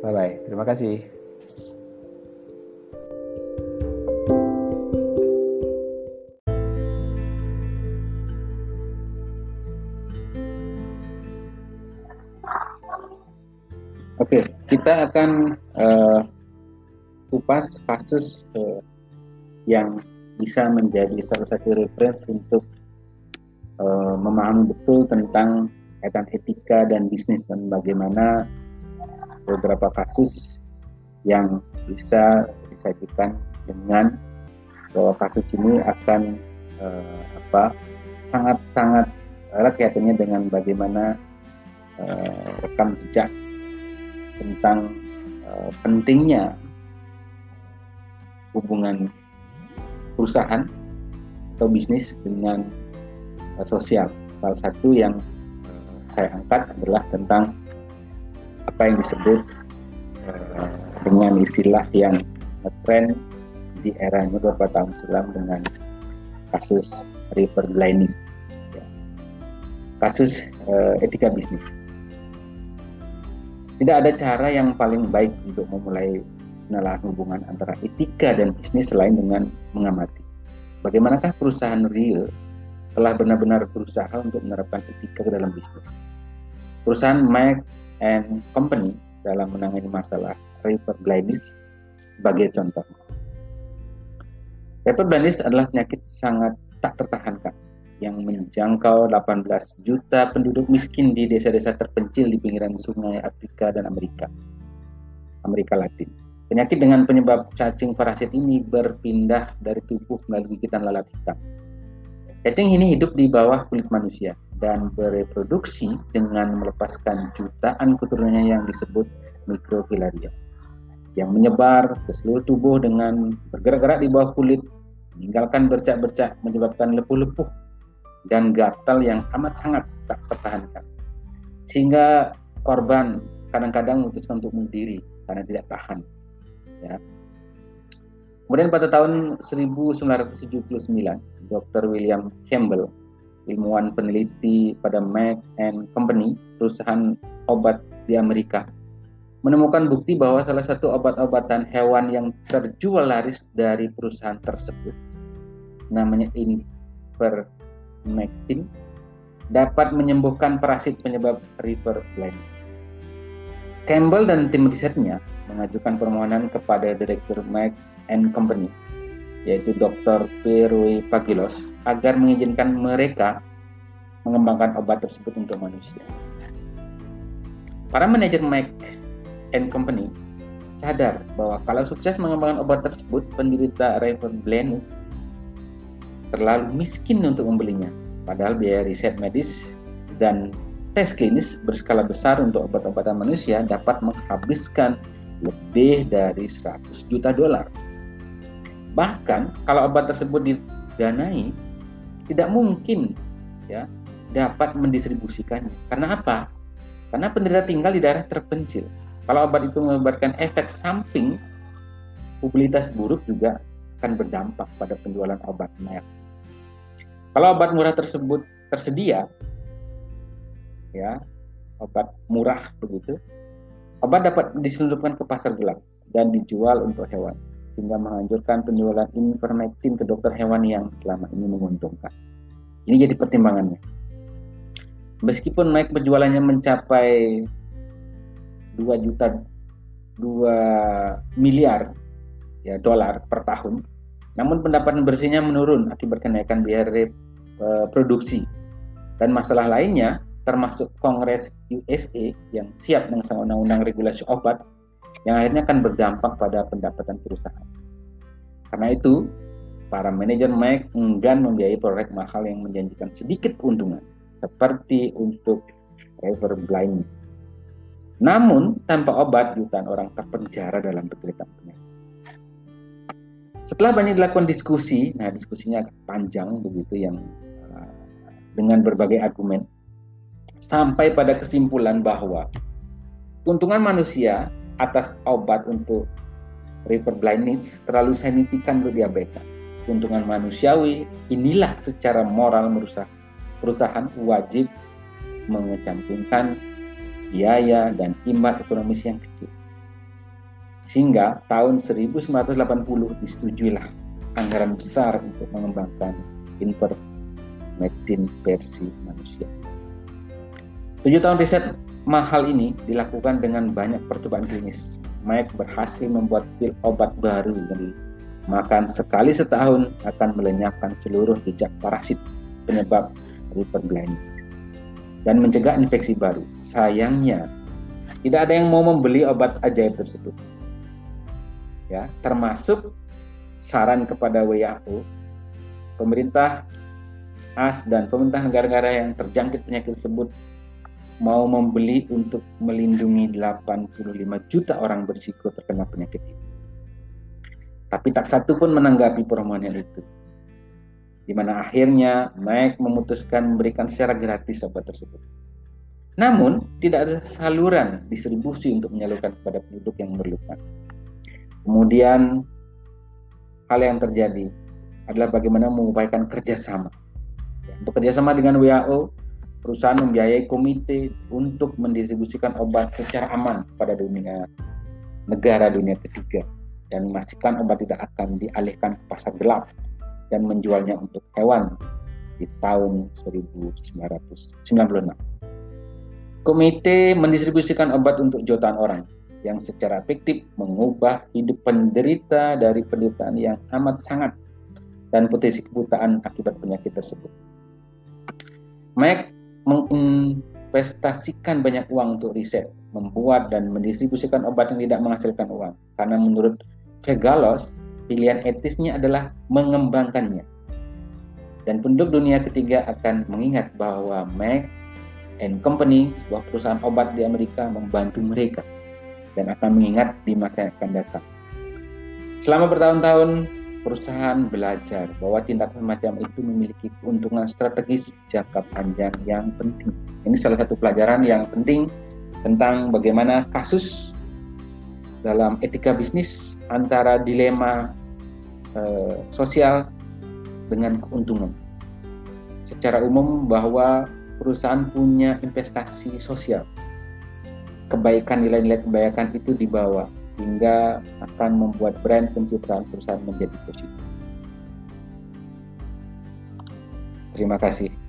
S1: Bye bye. Terima kasih. Kita akan uh, kupas kasus uh, yang bisa menjadi salah satu referensi untuk uh, memahami betul tentang kaitan etika dan bisnis dan bagaimana beberapa kasus yang bisa disajikan dengan bahwa kasus ini akan uh, apa sangat-sangat erat kaitannya dengan bagaimana uh, rekam jejak tentang uh, pentingnya hubungan perusahaan atau bisnis dengan uh, sosial. Salah satu yang uh, saya angkat adalah tentang apa yang disebut uh, dengan istilah yang tren di eranya beberapa tahun silam dengan kasus river blindness, ya. kasus uh, etika bisnis tidak ada cara yang paling baik untuk memulai pengenalan hubungan antara etika dan bisnis selain dengan mengamati. Bagaimanakah perusahaan real telah benar-benar berusaha untuk menerapkan etika ke dalam bisnis. Perusahaan Mac and Company dalam menangani masalah river blindness sebagai contoh. River blindness adalah penyakit sangat tak tertahankan yang menjangkau 18 juta penduduk miskin di desa-desa terpencil di pinggiran sungai Afrika dan Amerika. Amerika Latin. Penyakit dengan penyebab cacing parasit ini berpindah dari tubuh melalui gigitan lalat hitam. Cacing ini hidup di bawah kulit manusia dan bereproduksi dengan melepaskan jutaan keturunannya yang disebut mikrofilaria yang menyebar ke seluruh tubuh dengan bergerak-gerak di bawah kulit, meninggalkan bercak-bercak menyebabkan lepuh-lepuh dan gatal yang amat sangat tak tertahankan. Sehingga korban kadang-kadang memutuskan untuk bunuh diri karena tidak tahan. Ya. Kemudian pada tahun 1979, Dr. William Campbell, ilmuwan peneliti pada Merck and Company, perusahaan obat di Amerika, menemukan bukti bahwa salah satu obat-obatan hewan yang terjual laris dari perusahaan tersebut namanya Inver Ivermectin dapat menyembuhkan parasit penyebab river blindness. Campbell dan tim risetnya mengajukan permohonan kepada Direktur Mac and Company, yaitu Dr. Perui Pagilos, agar mengizinkan mereka mengembangkan obat tersebut untuk manusia. Para manajer Mac and Company sadar bahwa kalau sukses mengembangkan obat tersebut, penderita river blindness terlalu miskin untuk membelinya. Padahal biaya riset medis dan tes klinis berskala besar untuk obat-obatan manusia dapat menghabiskan lebih dari 100 juta dolar. Bahkan kalau obat tersebut didanai, tidak mungkin ya dapat mendistribusikannya. Karena apa? Karena penderita tinggal di daerah terpencil. Kalau obat itu mengakibatkan efek samping, mobilitas buruk juga akan berdampak pada penjualan obat merek. Kalau obat murah tersebut tersedia, ya obat murah begitu, obat dapat diselundupkan ke pasar gelap dan dijual untuk hewan sehingga menghancurkan penjualan ivermectin ke dokter hewan yang selama ini menguntungkan. Ini jadi pertimbangannya. Meskipun naik penjualannya mencapai 2 juta 2 miliar ya dolar per tahun, namun pendapatan bersihnya menurun akibat kenaikan biaya Eh, produksi. Dan masalah lainnya termasuk Kongres USA yang siap dengan undang-undang regulasi obat yang akhirnya akan berdampak pada pendapatan perusahaan. Karena itu, para manajer Mac enggan membiayai proyek mahal yang menjanjikan sedikit keuntungan, seperti untuk river blindness. Namun, tanpa obat, jutaan orang terpenjara dalam penderitaan penyakit. Setelah banyak dilakukan diskusi, nah diskusinya panjang begitu yang dengan berbagai argumen, sampai pada kesimpulan bahwa keuntungan manusia atas obat untuk river blindness terlalu signifikan untuk diabaikan. keuntungan manusiawi, inilah secara moral merusak perusahaan wajib mengecampingkan biaya dan imbal ekonomis yang kecil. Sehingga tahun 1980 disetujuilah anggaran besar untuk mengembangkan ivermectin versi manusia. Tujuh tahun riset mahal ini dilakukan dengan banyak percobaan klinis. Mike berhasil membuat pil obat baru yang makan sekali setahun akan melenyapkan seluruh jejak parasit penyebab liver blindness dan mencegah infeksi baru. Sayangnya, tidak ada yang mau membeli obat ajaib tersebut. Ya, termasuk saran kepada WHO, pemerintah AS dan pemerintah negara-negara yang terjangkit penyakit tersebut mau membeli untuk melindungi 85 juta orang bersiko terkena penyakit itu. Tapi tak satu pun menanggapi permohonan itu. Di mana akhirnya Mike memutuskan memberikan secara gratis obat tersebut. Namun, tidak ada saluran distribusi untuk menyalurkan kepada penduduk yang memerlukan. Kemudian, hal yang terjadi adalah bagaimana mengupayakan kerjasama. Untuk kerjasama dengan WHO, perusahaan membiayai komite untuk mendistribusikan obat secara aman pada dunia negara dunia ketiga dan memastikan obat tidak akan dialihkan ke pasar gelap dan menjualnya untuk hewan di tahun 1996. Komite mendistribusikan obat untuk jutaan orang yang secara efektif mengubah hidup penderita dari penderitaan yang amat sangat dan potensi kebutaan akibat penyakit tersebut. Mike menginvestasikan banyak uang untuk riset, membuat dan mendistribusikan obat yang tidak menghasilkan uang. Karena menurut Vegalos, pilihan etisnya adalah mengembangkannya. Dan penduduk dunia ketiga akan mengingat bahwa Merck and Company, sebuah perusahaan obat di Amerika, membantu mereka dan akan mengingat di masa yang akan datang. Selama bertahun-tahun, perusahaan belajar bahwa tindakan semacam itu memiliki keuntungan strategis jangka panjang yang penting. Ini salah satu pelajaran yang penting tentang bagaimana kasus dalam etika bisnis antara dilema eh, sosial dengan keuntungan. Secara umum bahwa perusahaan punya investasi sosial. Kebaikan nilai-nilai kebaikan itu dibawa hingga akan membuat brand pencitraan perusahaan menjadi positif. Terima kasih.